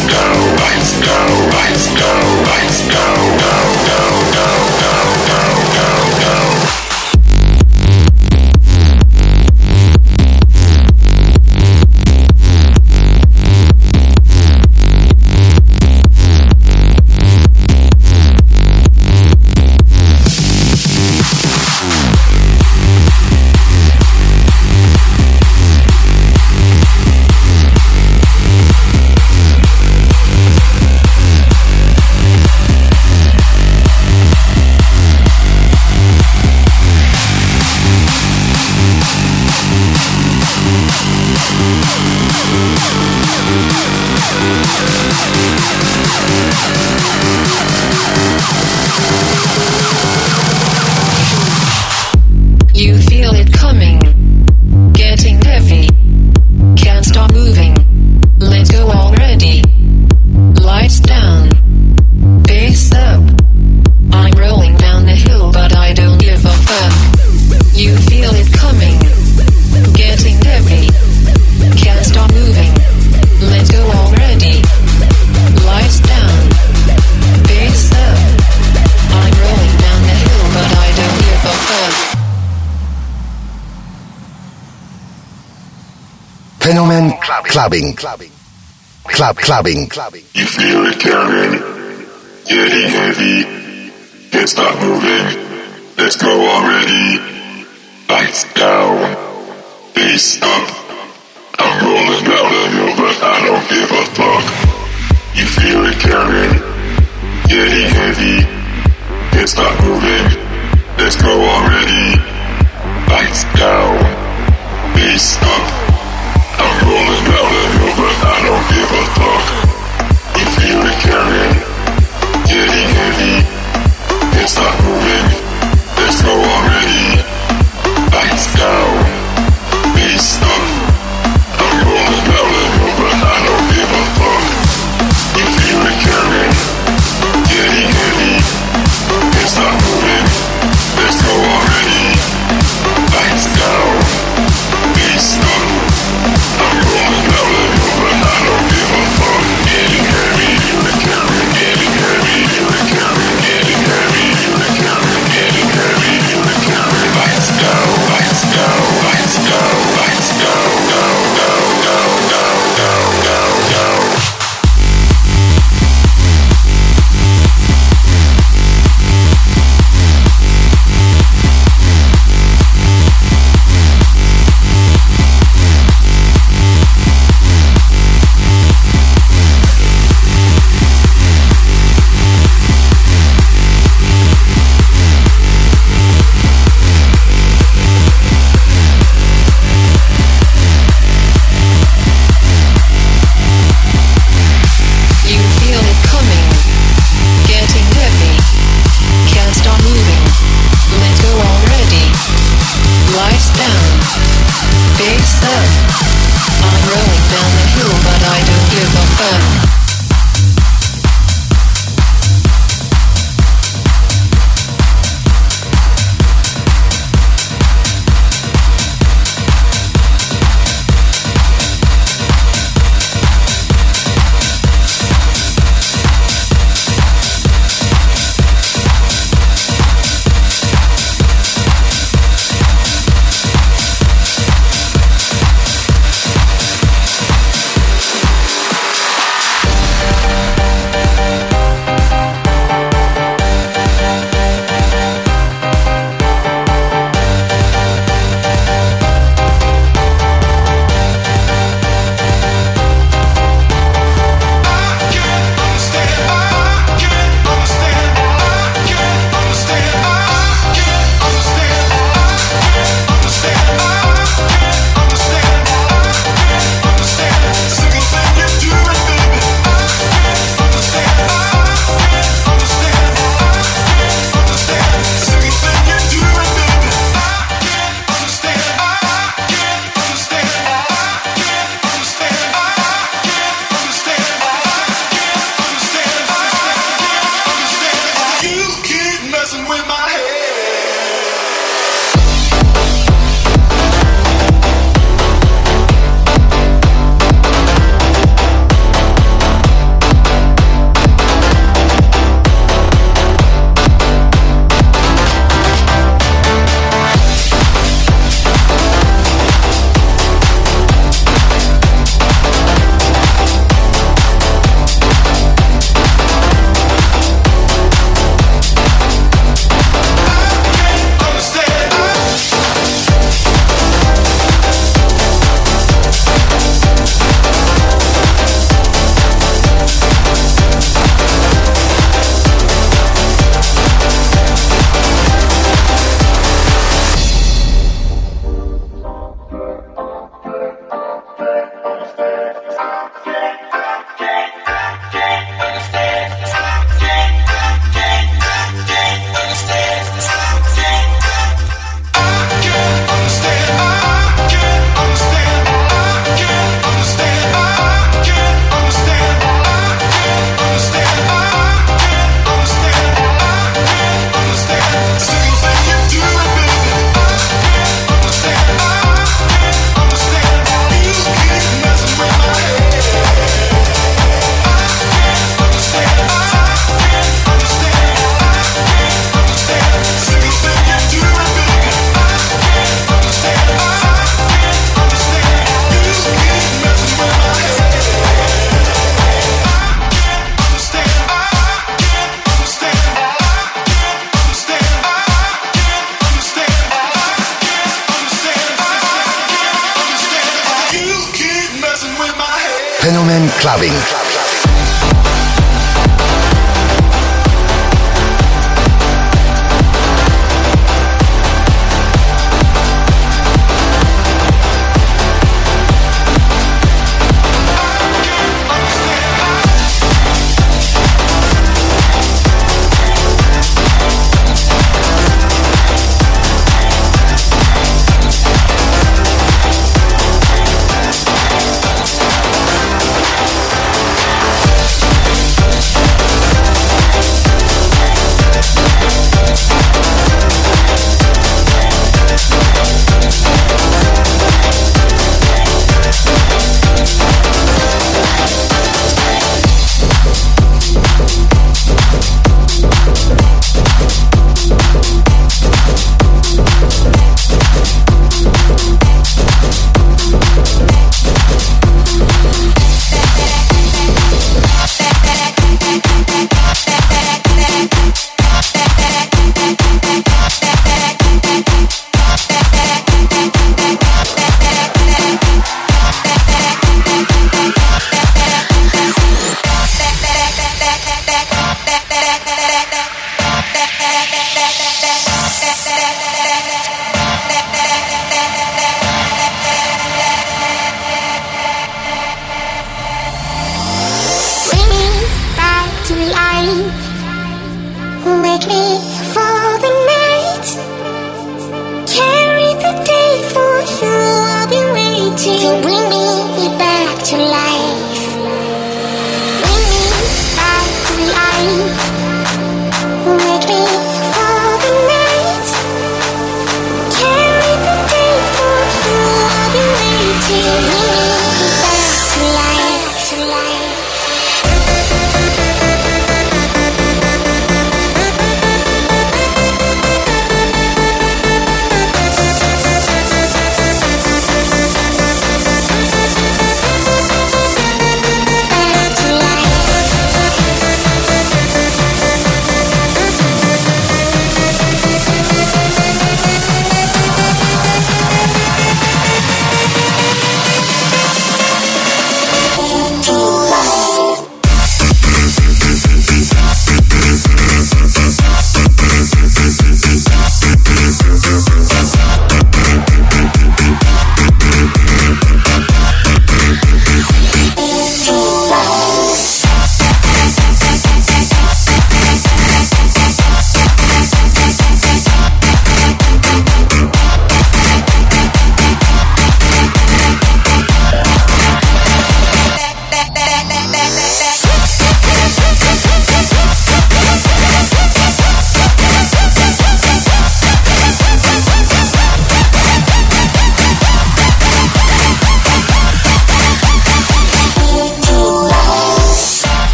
go, let's go. Clubbing. Club clubbing. You feel it coming, getting heavy. Can't stop moving. Let's go already. Lights down, face up. I'm rolling down the hill, but I don't give a fuck. You feel it coming, getting heavy. Can't stop moving. Let's go already. Lights down, face up. Can't stop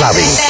clubbing.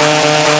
Música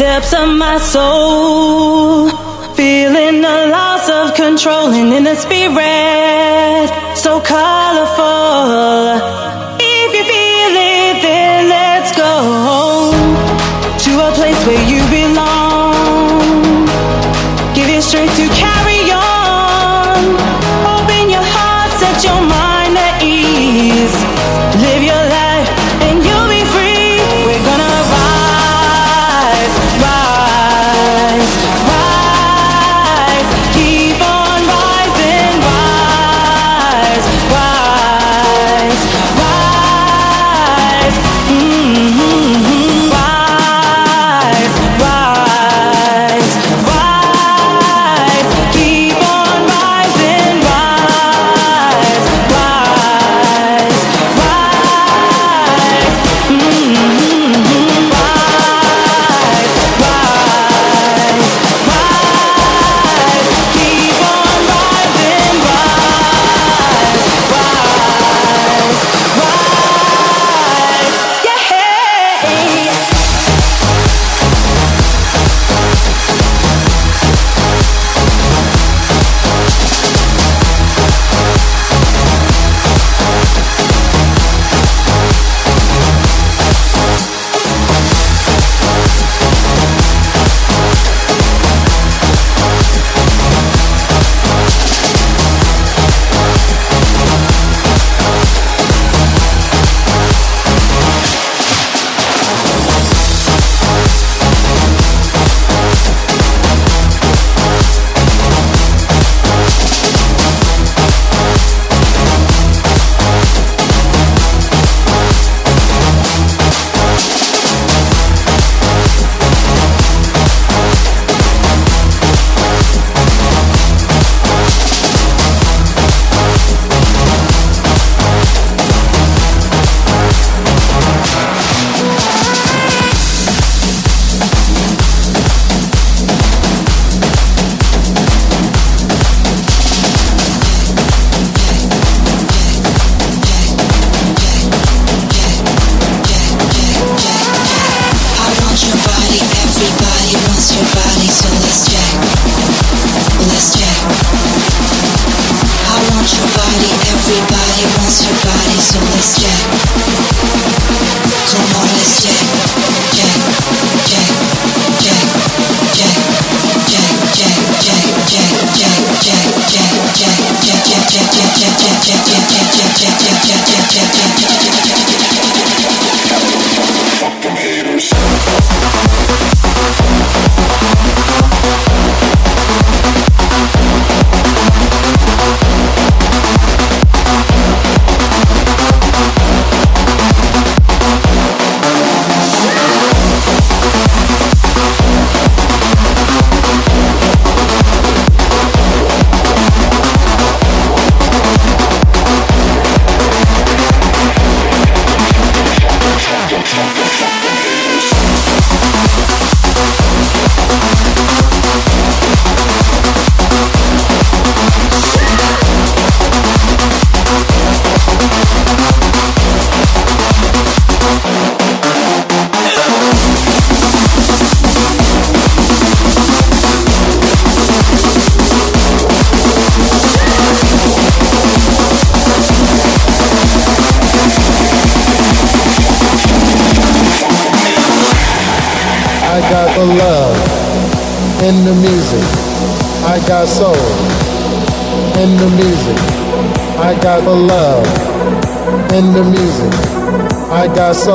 depths of my soul, feeling the loss of control and in the speed.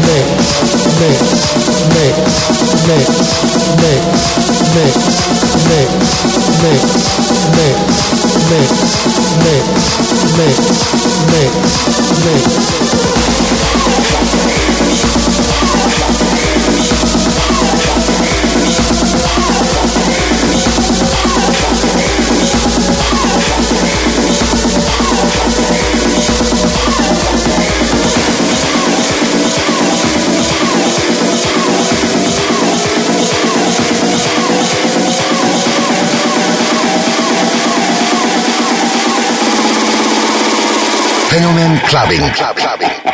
mix, mix, mix, mix, mix, mix, mix, mix, mix, mix, mix, mix, mix, mix, We'll be right back. Fenomen Clubbing. Club, clubbing.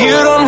You don't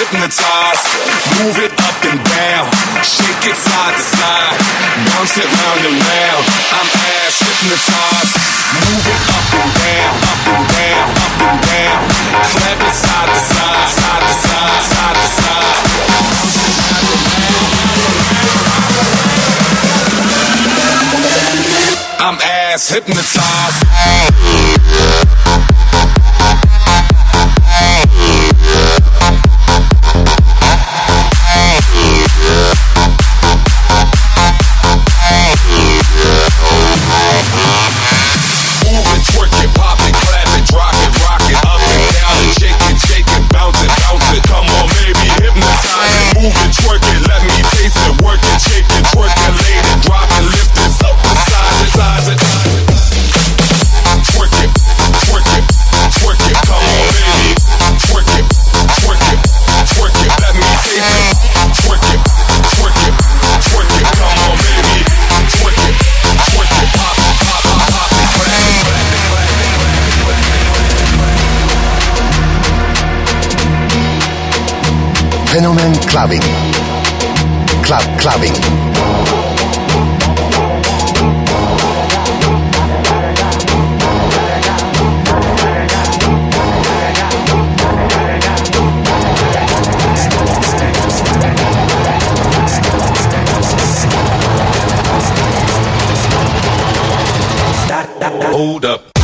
hypnotized. Move it up and down, shake it side to side, bounce it round and round. I'm ass hypnotized. Move it up and down, up and down, up and down. Clap it side to side, side to side, side to side. I'm ass hypnotized. Fenomen Clubbing. Club Clubbing. Hold up.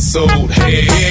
Episode. Hey,